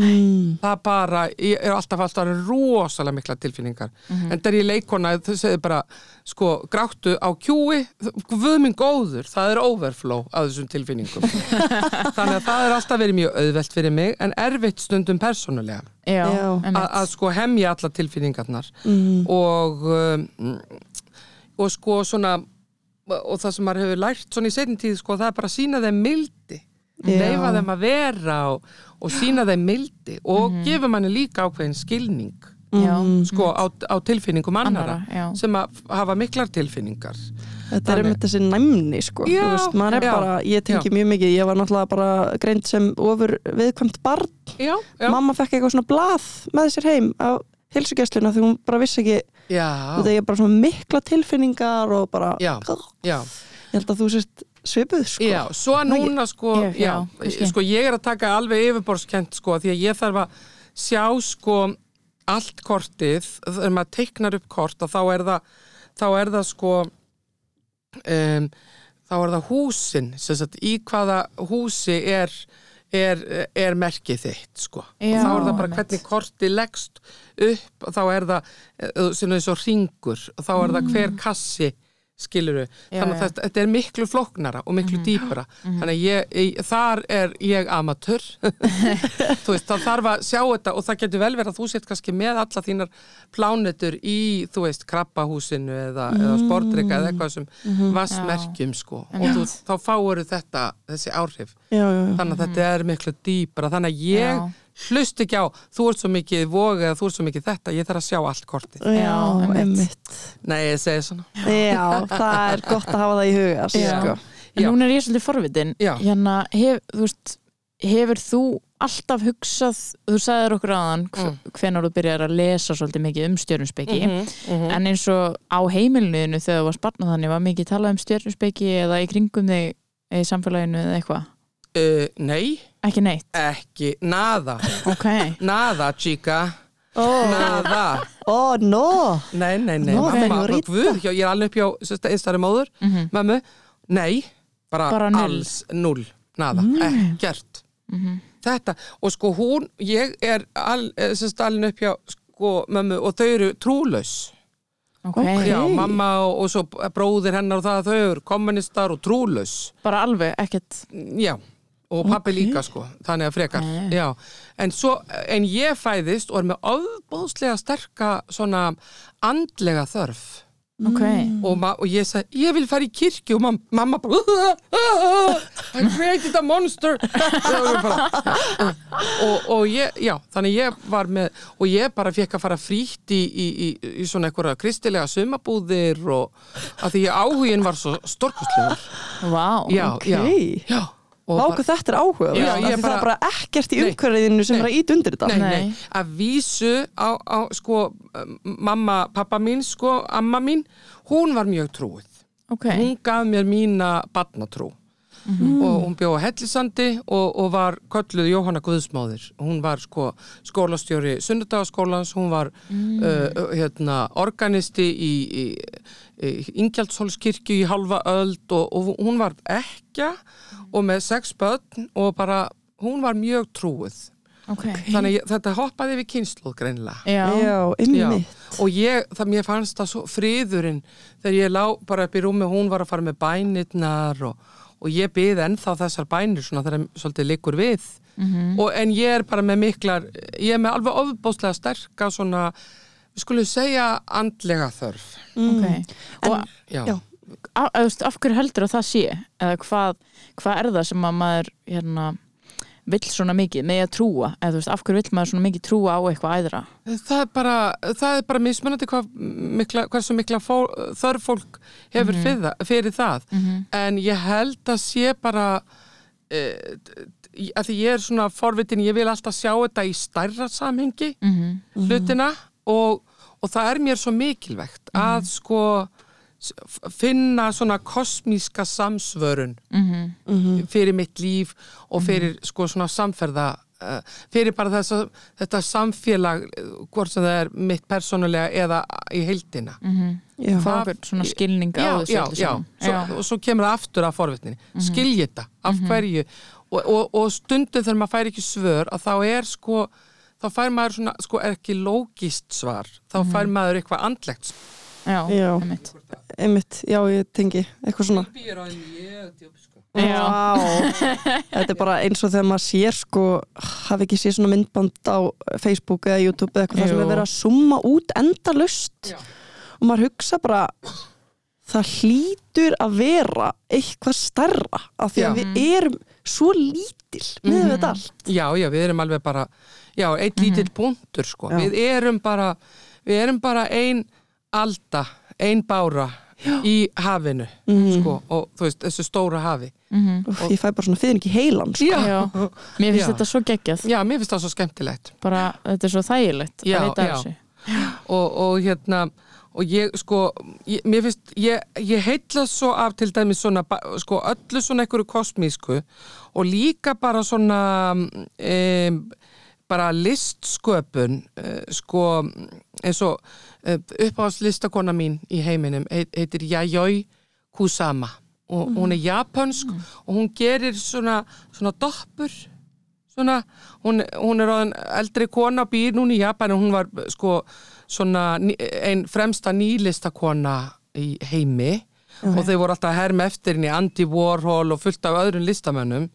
mm. það bara, ég er alltaf alltaf rosalega mikla tilfinningar. En þegar ég leikona, þau segir bara sko, gráttu á kjúi guð minn góður, það er overflow af þessum tilfinningum. [LAUGHS] Þannig að það er alltaf verið mjög auðvelt fyrir mig en erfitt stundum persónulega. Að að sko hemja alla tilfinningarnar. Mm. og um, og sko svona og það sem maður hefur lært svona í setjum tíð sko, það er bara að sína þeim mildi. Leifa þeim að vera og, og sína þeim mildi og mm gefur manni líka ákveðin skilning Já. sko á, á tilfinningum annara, Annarra, já. sem að hafa miklar tilfinningar. Þetta er Þannig- einmitt þessi næmni sko Já, Þú veist, er já, bara, ég tengi mjög mikið ég var náttúrulega bara greint sem ofur viðkvæmt barn, já, já, mamma fekk eitthvað svona blað með sér heim á hilsugessluna því hún bara vissi ekki þetta er bara svona mikla tilfinningar og bara, já, já. ég held að þú sést svipuð sko. Já, svo núna sko, Ég- já, já, sko ég er að taka alveg yfirborskent sko því að ég þarf að sjá sko allt kortið, þegar maður teiknar upp kort þá er það, þá er það sko um, þá er það húsin, sagt í hvaða húsi er, er, er merkið þitt sko. Já, og þá er það bara hvernig kortið leggst upp og þá er það eh, sem eins og ringur og þá er það hver kassi skiluru, þannig að þetta, er miklu flóknara og miklu dýpra þannig að ég, ég, þar er ég amatör [LAUGHS] þú veist, þá þarf að sjá þetta og það getur vel verið að þú sett kannski með alla þínar plánetur í, þú veist, krabbahúsinu eða, eða sportrika eða eitthvað sem vassmerkjum sko. Og þú, þá fáur þetta, þessi áhrif. Já, já, já. þannig að þetta er miklu dýpra. Þannig að ég Já. Hlust ekki á þú ert svo mikið vog eða þú ert svo mikið þetta ég þarf að sjá allt kortið Já, einmitt. nei, ég segi svona Já, það er gott að hafa það í huga sko. Já. En núna er ég svolítið forvitin. Hérna, hef, þú veist, hefur þú alltaf hugsað, þú sagðir okkur aðan Mm. hvenar þú byrjar að lesa svolítið mikið um stjörnuspeiki Mhm, mhm. en eins og á heimilinu þegar þú var sparnað þannig var mikið talað um stjörnuspeiki eða í kringum þig í samfélaginu eða eitthvað uh, nei, ekki neitt, ekki, nada. Ok. Nada, chica. Ó, nada, ó, no. Nei, nei, nei. Nú, mamma, guð, hjá, ég er alveg upp hjá sérsta, einstæri móður, Mhm. mömmu. Nei, bara, Bara null. alls null, nada, Mm. ekkert. Mhm. þetta, og sko hún ég er al, sérsta alveg upp hjá sko mömmu og þau eru trúlaus. Ok, Ok. Já, mamma og, og svo bróðir hennar og það þau eru kommunistar og trúlaus. Bara alveg ekkert. Já, og pappi Ok. líka sko þannig að frekar, já en, svo, en ég fæðist og er með ofbóðslega sterka svona andlega þörf. Ok, og, og ég sagði, ég vil fara í kirkju. Og mam mamma bara I created a monster. [LAUGHS] Og, og, ég, já, þannig ég var með og ég bara fekk að fara frítt í, í, í, í svona einhverja kristilega sumabúðir og að því áhugin var svo storkustlegur vá já, Ok. já, já og Vá, hvað þetta er áhuga Já, ég það bara- er bara ekkert í umhverfiðinu sem Nei. er að ít undir þetta Nei, Nei. nei, að vísu á, á sko, mamma, pappa mín, sko, amma mín, hún var mjög trúið. ok, Hún gaf mér mína barnatrú og hún bjóð á Hellisandi og, og var kölluð Jóhanna Guðsmáðir. Hún var sko skólastjóri Sunnudagaskólans, hún var uh, hérna, organisti í, í, í Ingjaldshólskirkju í halva öld og, og hún var ekja og með sex börn og bara, hún var mjög trúið ok. Þannig að ég, þetta hoppaði við kynnslóð greinilega. Já, Já, einmitt. Og ég, það mér fannst það svo friðurinn þegar ég lá bara upp í rúmi hún var að fara með bænirnar og, og ég byði ennþá þessar bænir svona þegar svolítið liggur við. Mhm. og, en ég er bara með miklar ég er með alveg ofbóðslega sterka svona, við skulum segja andlega þörf. Ok. Og já, Já. af, af, af hverju heldur að það sé? Eða hvað, hvað er það sem að maður hérna, vill svona mikið með að trúa eða þú veist, af hverju vill maður svona mikið trúa á eitthvað æðra? Það er bara það er bara mismunandi hvað mikla, hversu mikla fó, þörf fólk hefur fyrir, það, fyrir það. En ég held að sé bara uh, að því ég er svona forvitin, ég vil alltaf sjá þetta í stærra samhengi mm hlutina og, og það er mér svo mikilvægt að sko s- f- finna svona kosmíska samsvörun fyrir mitt líf og fyrir sko svona samferða uh, fyrir bara þess að þetta samfélag eh, hvort sem það er mitt persónulega eða í heildina. Já, fá Það- okkur svona skilning á já, þessu já, já. Svo, og svo kemur það aftur af forvitninni. Skilji þetta, af hverju? Og, og, og stundum þegar maður fær ekki svör að þá er sko þá fær maður svona, sko, er ekki lógist svar. Þá fær maður eitthvað andlegt svar. Já, Já. einmitt. einmitt, já, ég tengi eitthvað svona sko. Já. [LAUGHS] Þetta er bara eins og þegar maður sér sko, hafi ekki séð svona myndband á Facebook eða YouTube eða eitthvað það sem er verið að summa út endalust Já. og maður hugsa bara það hlýtur að vera eitthvað stærra af því að Já. við erum svo lítil með þetta allt Já, já, við erum alveg bara já, eitt lítill punktur sko Já. við erum bara við erum bara ein alda ein bára í hafinu sko, og þú veist, þessu stóra hafi og ég fæ bara svona fyrir ekki heilan sko. Já, Já. mér finnst Já. þetta svo geggjað já, mér finnst það svo skemmtilegt bara, þetta er svo þægilegt Já, að vita já. þessu og, og hérna og ég sko, ég, mér finnst ég, ég heitla svo af til dæmis svona, sko, öllu svona einhverju kosmísku og líka bara svona um, bara listsköpun uh, sko, eins og uh, uppáhaldslistakona mín í heiminum heit, heitir Yayoi Kusama. Og hún er japansk og hún gerir svona, svona doppur. Svona, hún, hún er eldri kona býr núna í Japan og hún var sko svona ný- ein fremsta nýlistakona í heimi. Og þau voru alltaf að herma eftir henni Andy Warhol og fullt af öðrum listamönnum.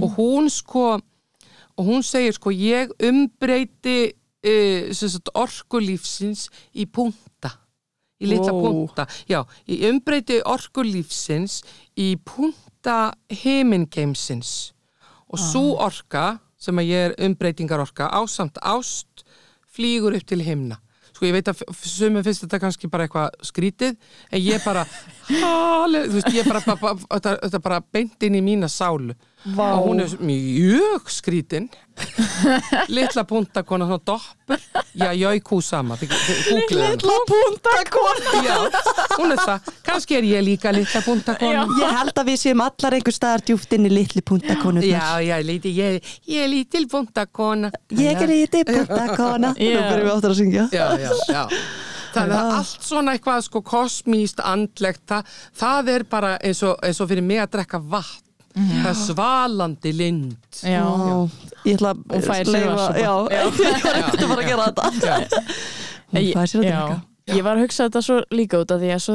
Og hún sko og hún segir sko ég umbreyti uh, sagt, orkulífsins í punta í litla Wow. punta. Já, ég umbreyti orkulífsins í punta heimingeimsins og svo orka sem að ég er umbreytingar orka ásamt ást flýgur upp til himna. Sko ég veit að sumum finnst þetta kannski bara eitthvað skrítið en ég bara [LAUGHS] halli, þú veist ég bara, bara, þetta bara beint inn í mína sálu Vá. og hún er mjög skrítin [LAUGHS] litla puntakona svona doppur já, ég kú sama. Litla puntakona Já, hún er það. Kannski er ég líka litla puntakona. Ég held að við séum allar einhver staðar djúft inn í litli puntakonurnar Já, já, líti, ég, ég er lítil puntakona. Ég er litli puntakona Nú byrjum við áttur að syngja Já, já, já. Þannig að allt svona eitthvað sko kosmíst, andlegt, það, það er bara eins og, eins og fyrir mig að drekka vatn. Það er svalandi lind. já, Já, ég ætla að vatnssopa. Já, [LAUGHS] [LAUGHS] ég var ekkert að fara að gera þetta. [LAUGHS] Hún fær sér að já. drekka ég var að hugsa þetta svo líka út af því að svo,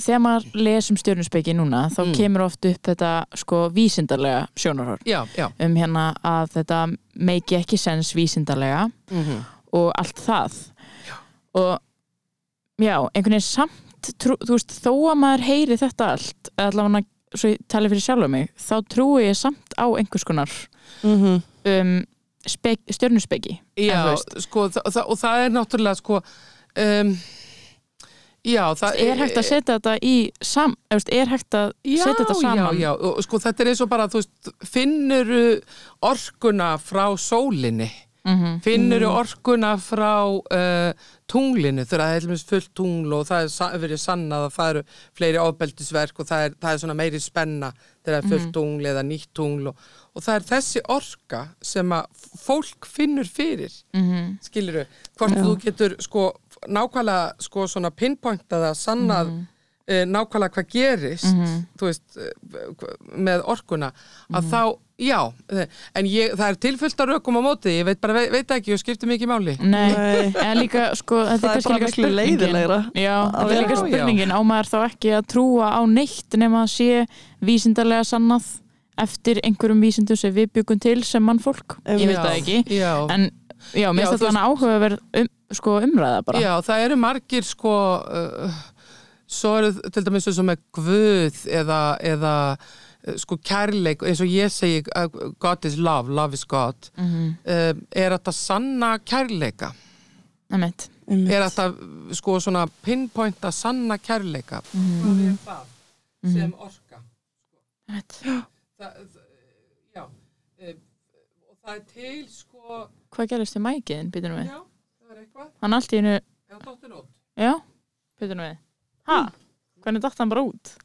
þegar maður les um stjörnuspeiki núna þá Mm. kemur oft upp þetta sko vísindarlega sjónarhorn. Já, já. um hérna að þetta meiki ekki sens vísindarlega Mm og allt það. Og já, einhvern veginn samt trú, þú veist, þó að maður heyri þetta allt eða allavega svo ég tali fyrir sjálfa mig þá trúi ég samt á einhvers konar Mhm. um, spek, stjörnuspeki Já, sko, þa þa og það er náttúrulega sko, um, já, það er hægt að setja þetta í sam, er hægt að Já, setja þetta saman? já, já, og sko þetta er eins og bara, þú veist, finnur orkuna frá sólinni, Mhm. finnur orkuna frá uh, tunglinu, þegar það er dæmis fullt tungl og það er verið sannað að það eru fleiri ofbeldisverk og það er, það er svona meiri spenna þegar það er fullt tungl eða nýtt tungl og, það er þessi orka sem að fólk finnur fyrir. Mhm. skiluru, hvort þú getur sko nákvæmlega sko svona pinpointaða sannað Mhm. eh, nákvæmlega hvað gerist þú veist, eh, með orkuna að þá Já, eh, en ég, það er tilfullt að rökum á móti, ég veit bara, veit, veit ekki, og skiptir mikið máli. Nei, en líka sko, þetta Það er bara líka miklu leiðilegra Já, að þetta er vera- líka spurningin á maður þá ekki að trúa á neitt nema að sé vísindarlega sannað eftir einhverjum vísindum sem við byggum til sem mannfólk, ég veit Já, það ekki. Já, en já, mér finnst þetta hann áhugaverð um, sko, umræða bara. Já, það eru margir, sko, uh, svo eru til dæmis eins og með Guð eða, eða sko kærleik, eins og ég segi, uh, God is love, love is God, mm uh, er þetta sanna kærleika? -hmm. Einmitt. Er þetta, sko, svona pinpointa sanna kærleika? Hvað er það sem orka? það, það, já og það er til sko Hvað gerist við mækiðin, býtum við? já, það er eitthvað Hann allt í hennu, já, býtum við Ha? Hvernig datt hann bara út?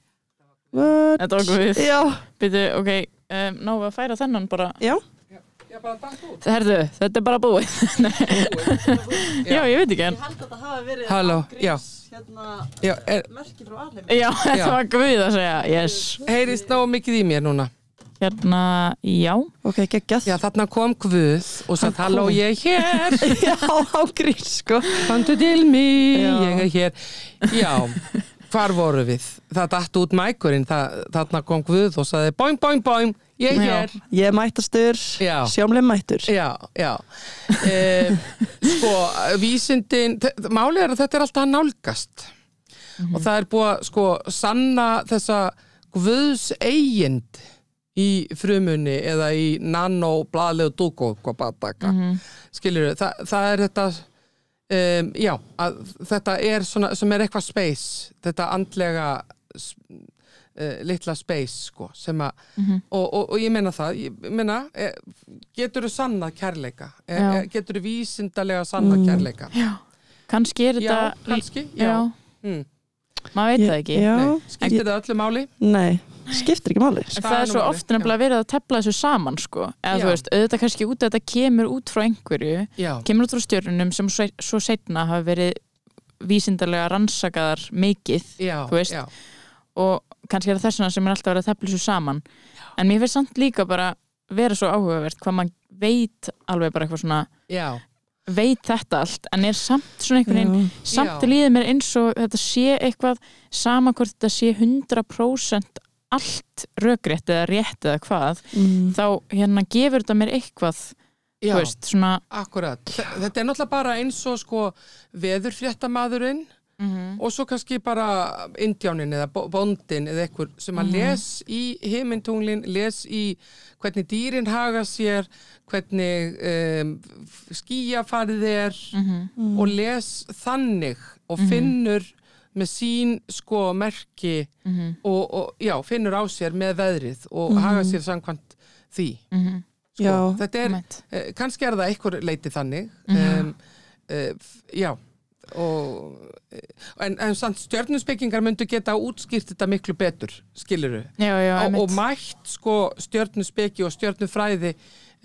What? Þetta var guð Já, Býtu, ok, um, við að færa þennan bara. Já, já, bara dætt út. Herðu, þetta er bara búið. [LAUGHS] [LAUGHS] Já, ég veit ekki en held að þetta hafi verið Halló, já. hérna, já, er, merki frá alheim Já, þetta var guð að segja, yes. Heyrist ná mikið í mér núna? Hérna, já. Ok, geggjað. Já, þarna kom Guð og satt halló ég er hér. [LAUGHS] Já, á grís, sko. Komdu til mig, Já. ég er hér. Já, hvar voru við það datt út mækurinn, þarna kom Guð og saði boing, boing, boing ég er Já. Ég mættastur, Já. sjámlega mættur Já, já e, Sko, vísindin Málið er að þetta er alltaf nálgast og það er búið að sko sanna þessa guðs eigind í frumunni eða í nanobladlegu bataka mm -hmm. það, það er þetta um, já, að þetta er svona, sem er eitthvað space þetta andlega uh, litla space sko, sem að og, og, og ég meina það ég meina, e, getur þú sannað kærleika? E, Já. getur þú vísindalega sannað kærleika? Já, kannski er já, þetta kannski já. Já, Mm. maður veit það ekki. Já, skiptir það öllu máli? Nei, skiptir ekki máli sko. það er svo oft nefnilega verið að tefla þessu saman sko. eða Já. þú veist, auðvitað kannski út að þetta kemur út frá einhverju já, kemur út frá stjörnunum sem svo, setna hafa verið vísindarlega rannsakaðar mikið já, Þú veist. já, og kannski er það þess vegna sem er alltaf verið að tefla þessu saman en mér finnst samt líka bara vera svo áhugavert hvað maður veit alveg bara eitthvað svona já, veit þetta allt en er samt svona einhvern veginn samt líður mér eins og þetta sé eitthvað sama hvort þetta sé 100% allt rökrétt eða rétt eða hvað mm. þá hérna gefur þetta mér eitthvað já. veist, svona akkurat Þe- þetta er náttúrulega bara eins og sko veðurfréttamaðurinn og svo kannski bara indjánin eða bóndin eða ekkur sem að les í heimintunglin, les í hvernig dýrin haga sér hvernig um, skíafarið er Mhm. og les þannig og finnur með sín sko merki Mhm. og, og já, finnur á sér með veðrið og haga sér samkvæmt því Mhm. sko, Já. þetta er, eh, kannski er það einhver leiti þannig um, uh, já og, eh, en, en samt stjörnuspekingar myndu geta útskýrt þetta miklu betur skiluru já, já, og, og mætt sko stjörnuspeki og stjörnufræði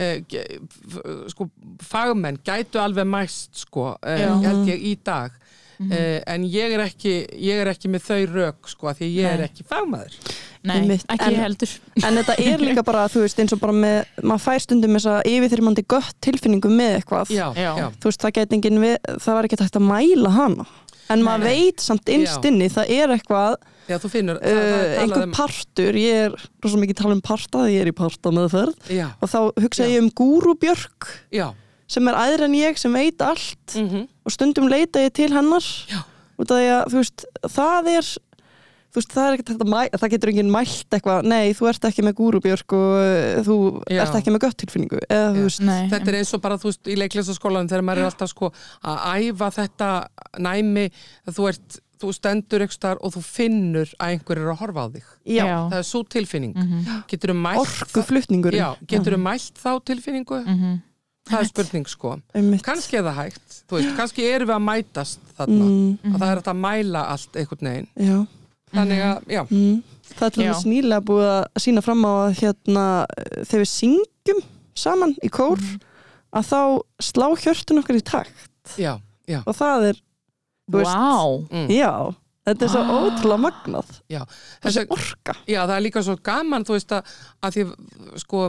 uh, sko fagmenn gætu alveg mæst sko Já. held ég í dag uh, en ég er ekki ég er ekki með þau rök sko af því ég er Nei. ekki fagmaður. Nei, Einmitt. ekki En- heldur. En þetta er [LAUGHS] líka bara, þú veist, eins og bara með maður fær stundum þess að yfirþyrmandi gött tilfinningu með eitthvað. Já, Já. veist, það við, það var ekki hægt að mæla hana. En maður veit samt innst Já. inni, það er eitthvað já, þú finnur uh, er einhver um- partur, ég er rosa mikið tala um parta, ég er í parta meðferð já, og þá hugsa Já. ég um Gúru Björk. Já, sem er æðri en ég, sem veit allt mhm og stundum leita ég til hennar Já. út af því að, þú veist, það er þú veist, það er ekkert hægt að mæla það getur enginn mælt eitthvað, nei, þú ert ekki með Gúru Björk og uh, þú Já. ert ekki með gött tilfinningu eða þú Já. veist, Nei, Þetta er eins og bara, þú veist, í leiklistaskólanum þegar maður er alltaf sko að æfa þetta næmi að þú ert, þú stendur ykkur starf og þú finnur að einhver er að horfa á þig. já, Já. Það er svo tilfinning. Mælt orkuflutningurinn Já, getur þú mælt þá tilfinningu? Mhm. Það er spurning sko. Einmitt. Kannski er það hægt, þú veist, kannski erum við að mætast þarna. Mm, Að það er hægt að mæla allt einhvern veginn. já Þannig að, já, Mm. Það er til dæmis nýlega búið að sína fram á að hérna, þegar við syngjum saman í kór að þá slá hjörtun okkar í takt já, já. og það er Vá, Mm. já, þetta er svo Ah. ótrúlega magnað Já, þessi orka já, það er líka svo gaman, þú veist að, að því, sko,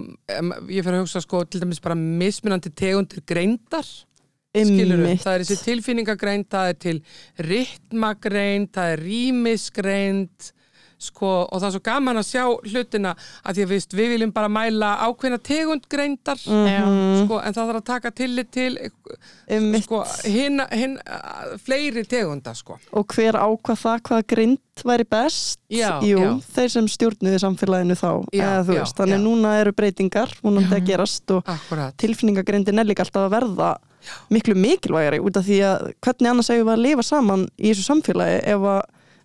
ég fer að hugsa, sko, til dæmis bara mismunandi tegundir greindar, skilur Einmitt. það er þessi tilfinningagreind, það er til ritmagreind, það er rýmisgreind, sko, og það er svo gaman að sjá hlutina að því að veist, við viljum bara mæla ákveðna tegund greindar, Mhm. sko, en það þarf að taka tillit til, Einmitt. sko, hinn, hinn, fleiri tegunda, sko. og hver ákvað það hvaða grind væri best Já, jú, já. þeir sem stjórnuði samfélaginu þá Já, eða veist, þannig núna eru breytingar vonandi að gerast og Akkurat. tilfinningagrindin er líka alltaf að verða miklu mikilvægari út af því að hvernig annars eigum við að lifa saman í þessu samfélagi ef að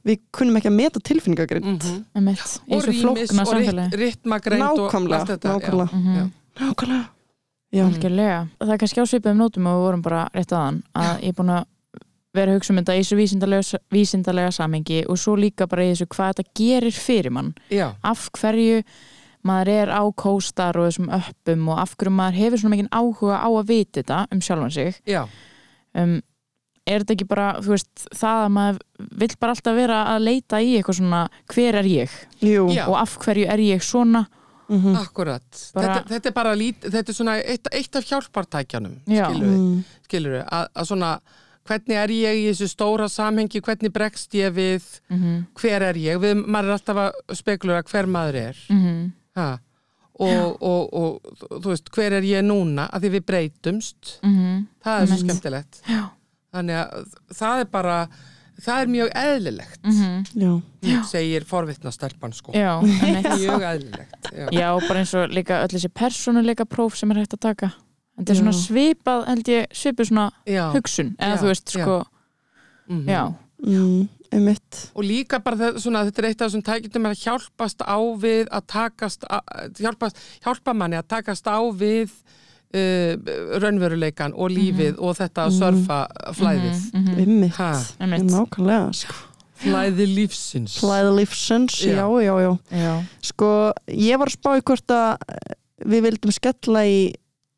við kunnum ekki að meta tilfinningagrind Mm í og rýmis og og nákvæmlega, nákvæmlega, Já, já. nákvæmlega. Já, Algjörlega. Það er kannski á svipuðum nótum og við vorum bara rétt aðan að ég er búin að vera að hugsa um þetta í þessu vísindalega, vísindalega samhengi og svo líka bara í þessu hvað þetta gerir fyrir mann. Já, Af hverju maður er á kóstar og þessum öppum og af hverju maður hefur svona mikið áhuga á að vita þetta um sjálfan sig. já, Um, er þetta ekki bara, þú veist, það að maður vill bara alltaf vera að leita í eitthvað svona hver er ég jú og af hverju er ég svona mhm. akkurat. Bara- Þetta, þetta er bara lít, þetta er svona eitt, eitt af hjálpartækjanum, Já. skilur við, Mm. skilur við, að, að svona, hvernig er ég í þessu stóra samhengi, hvernig bregst ég við, mm hver er ég, við, maður er alltaf að spekulura hver maður er, -hmm. ha, og, og, og, þú veist, hver er ég núna, að því við breytumst, Mm það er svo skemmtilegt. Já. Þannig að það er bara, það er mjög eðlilegt, já, segir forvitnastelpan, sko. Já. [LAUGHS] Mjög eðlilegt, já. Já, bara eins og líka öll þessi persónuleika próf sem er hægt að taka þetta er svona svipað, held ég, svipað svona Já. hugsun, eða Já, þú veist, sko Mhm. já, mm, og líka bara þetta, svona, þetta er eitt af þessum tækjum að hjálpast á við að takast að, hjálpast, hjálpa manni að takast á við uh, raunveruleikan og lífið og þetta að surfa flæðið. Mm -hmm. einmitt, Ha, einmitt. nákvæmlega sko. flæði lífsins. Flæði lífsins, Já. já, já, já. Já, sko, ég var að spá í hvort að við vildum skella í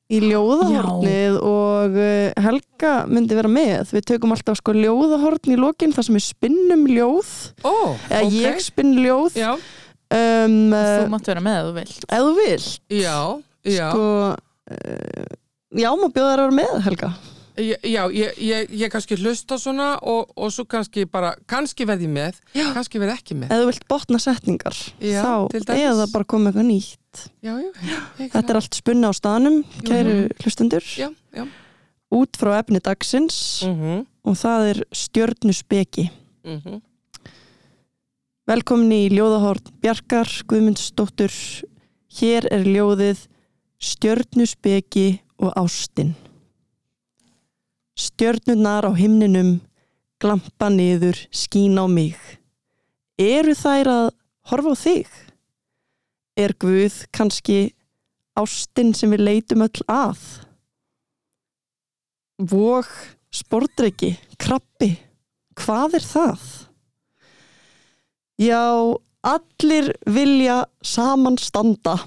í ljóðahornið og eh, Helga myndi vera með. Við tökum alltaf sko ljóðahorn í lokin þar sem við spinnum ljóð. Ó, eða ok. ég spinn ljóð. Já, um, þú uh, mátt vera með ef þú vilt. ef þú vil já, já. Sko uh, já, má bjóða þær að vera með Helga Já, já ég, ég, ég kannski hlusta svona og, og svo kannski bara, kannski verð ég með, Já. kannski verð ekki með. ef þú vilt botna setningar Já, þá eða bara koma eitthvað nýtt Já, já, þetta er allt spunna á staðnum kæru hlustendur Já, já. út frá efni dagsins Mm og það er stjörnuspeki -hmm. Velkomin í ljóðahorn Bjarkar Guðmundsdóttur. Hér er ljóðið Stjörnuspeki og ástin. Stjörnurnar á himninum glampa niður, skín á mig. Eru þær að horfa á þig? Er Guð kannski ástin sem við leitum öll að? Vog, spordreki, krabbi, hvað er það? Já, allir vilja saman standa.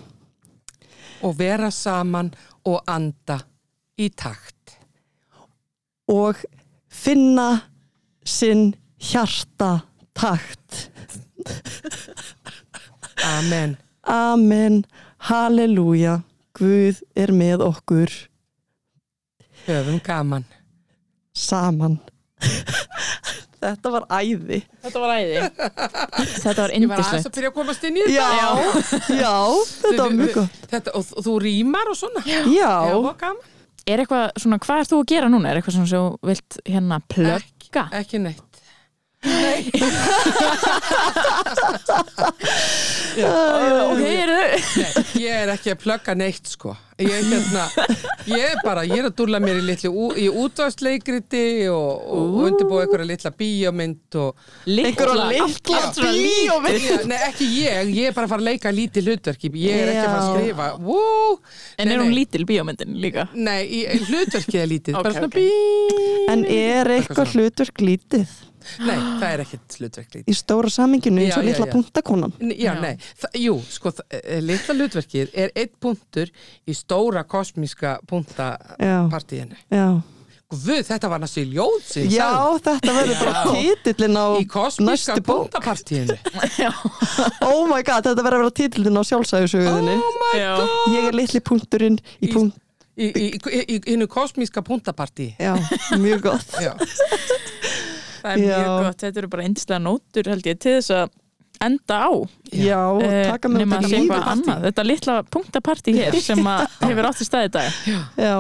Og vera saman og anda í takt. og finna sinn hjarta takt. Amen. Amen, halleluja, Guð er með okkur Höfum gaman. saman. Þetta var æði. þetta var æði þetta var Ég var aðeins indislegt að byrja að komast inn í þetta. Já, já, þetta var mjög gott. Þetta, og, og þú rýmar og svona. Já, Já, er eitthvað svona, hvað ert þú að gera núna? er eitthvað svona sem þú vilt hérna plugga? Ekki neitt. [LAUGHS] ok, [LAUGHS] er Nei, ég er ekki að plugga neitt sko. Ég er hérna, ég er bara, ég er að dúlla mér í litlu, í útvarsleikriti og, og undirbúa einhverja litla bíómynd og einhverja litla bíómynd. Nei, ekki ég, ég er bara að fara að leika lítið hlutverki, ég er ekki að fara að skrifa Woo! en Nei, er hún nei. lítil bíómyndin líka? Nei, í, hlutverkið er lítið, [LAUGHS] Ok, bara svona ok. bí En er eitthvað hlutverk lítið Nei, það er ekkert hlutverk lítið í stóra saminginu eins og litla já. punktakonan? N- Já, Já. nei, það, jú, sko, þa- eh, litla hlutverkið er einn punktur í stóra kosmíska. Já, Guð, þetta var næstu ljóð Já, þetta verður bara titillin á Í kosmíska bóndapartíinu Oh my god, þetta verður að vera titillin á sjálfsæðusöguðinni Oh my god Ég er litli punkturinn í Í- punkt Í, í, í, í innu kosmíska bóndapartí Já, mjög gott Já, Það er Já. mjög gott, þetta eru bara yndislega nótur held ég til þess að enda á. Já, Eh, taka með nema þetta að sé lífið eitthvað annað. Þetta litla punktapartí hér [LAUGHS] sem að hefur átt í staði í dag. Já,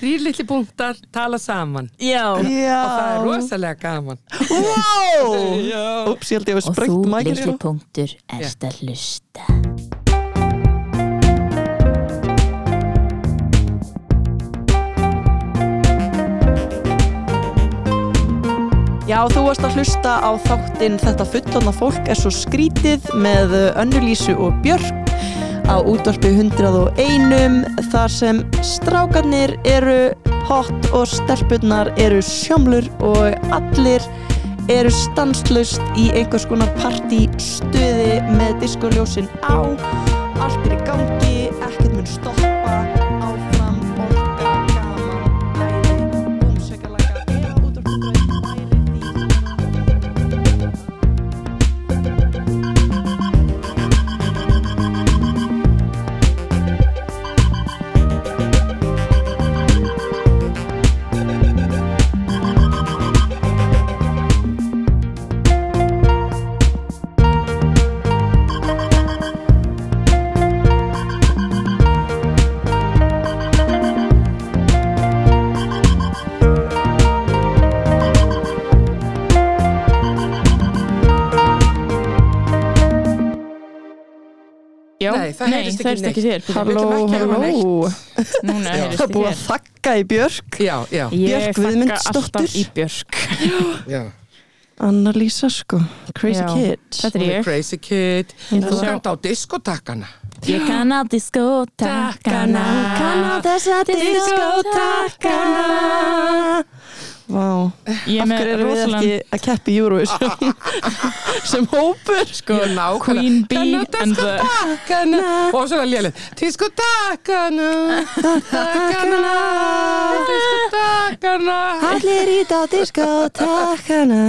þrýr litli punktar tala saman. Já, Já. og það er rosalega gaman. Wow [LAUGHS] Úps, ég held ég að Og þú, sprengt mækir litli punktur, erst að hlusta. Já, þú varst að hlusta á þáttinn Þetta fullona fólk er svo skrítið með Önnulísu og Björk á útvarpi 101 þar sem strákarnir eru hot og stelpunnar eru sjómlur og allir eru stanslust í einhvers konar partístuði með diskoljósin á. Allt er í gangi, ekkert mun stoppa já, Nei, það heyrist ekki það heyrist ekki þér. Halló, halló. Núna [LAUGHS] heyrist Það er ekki búið þér. að þakka í Björk. Já, já, Ég Björk þakka Guðmundsdóttir. alltaf í Björk. Já. Anna-Lísa sko, Crazy Já, Kids. Þetta er ég. Crazy Kid. Ég Þú kannt á diskotakkana Ég kann á diskotakana. Kann á þessa diskotakana Vá, Ég er af með hverju erum við ekki að keppi Eurovision? [LAUGHS] Sem hópur. Sko. Queen Bee á and the Og svona léleg Diskotakkana Takkana Diskotakkana Allir í þá diskotakana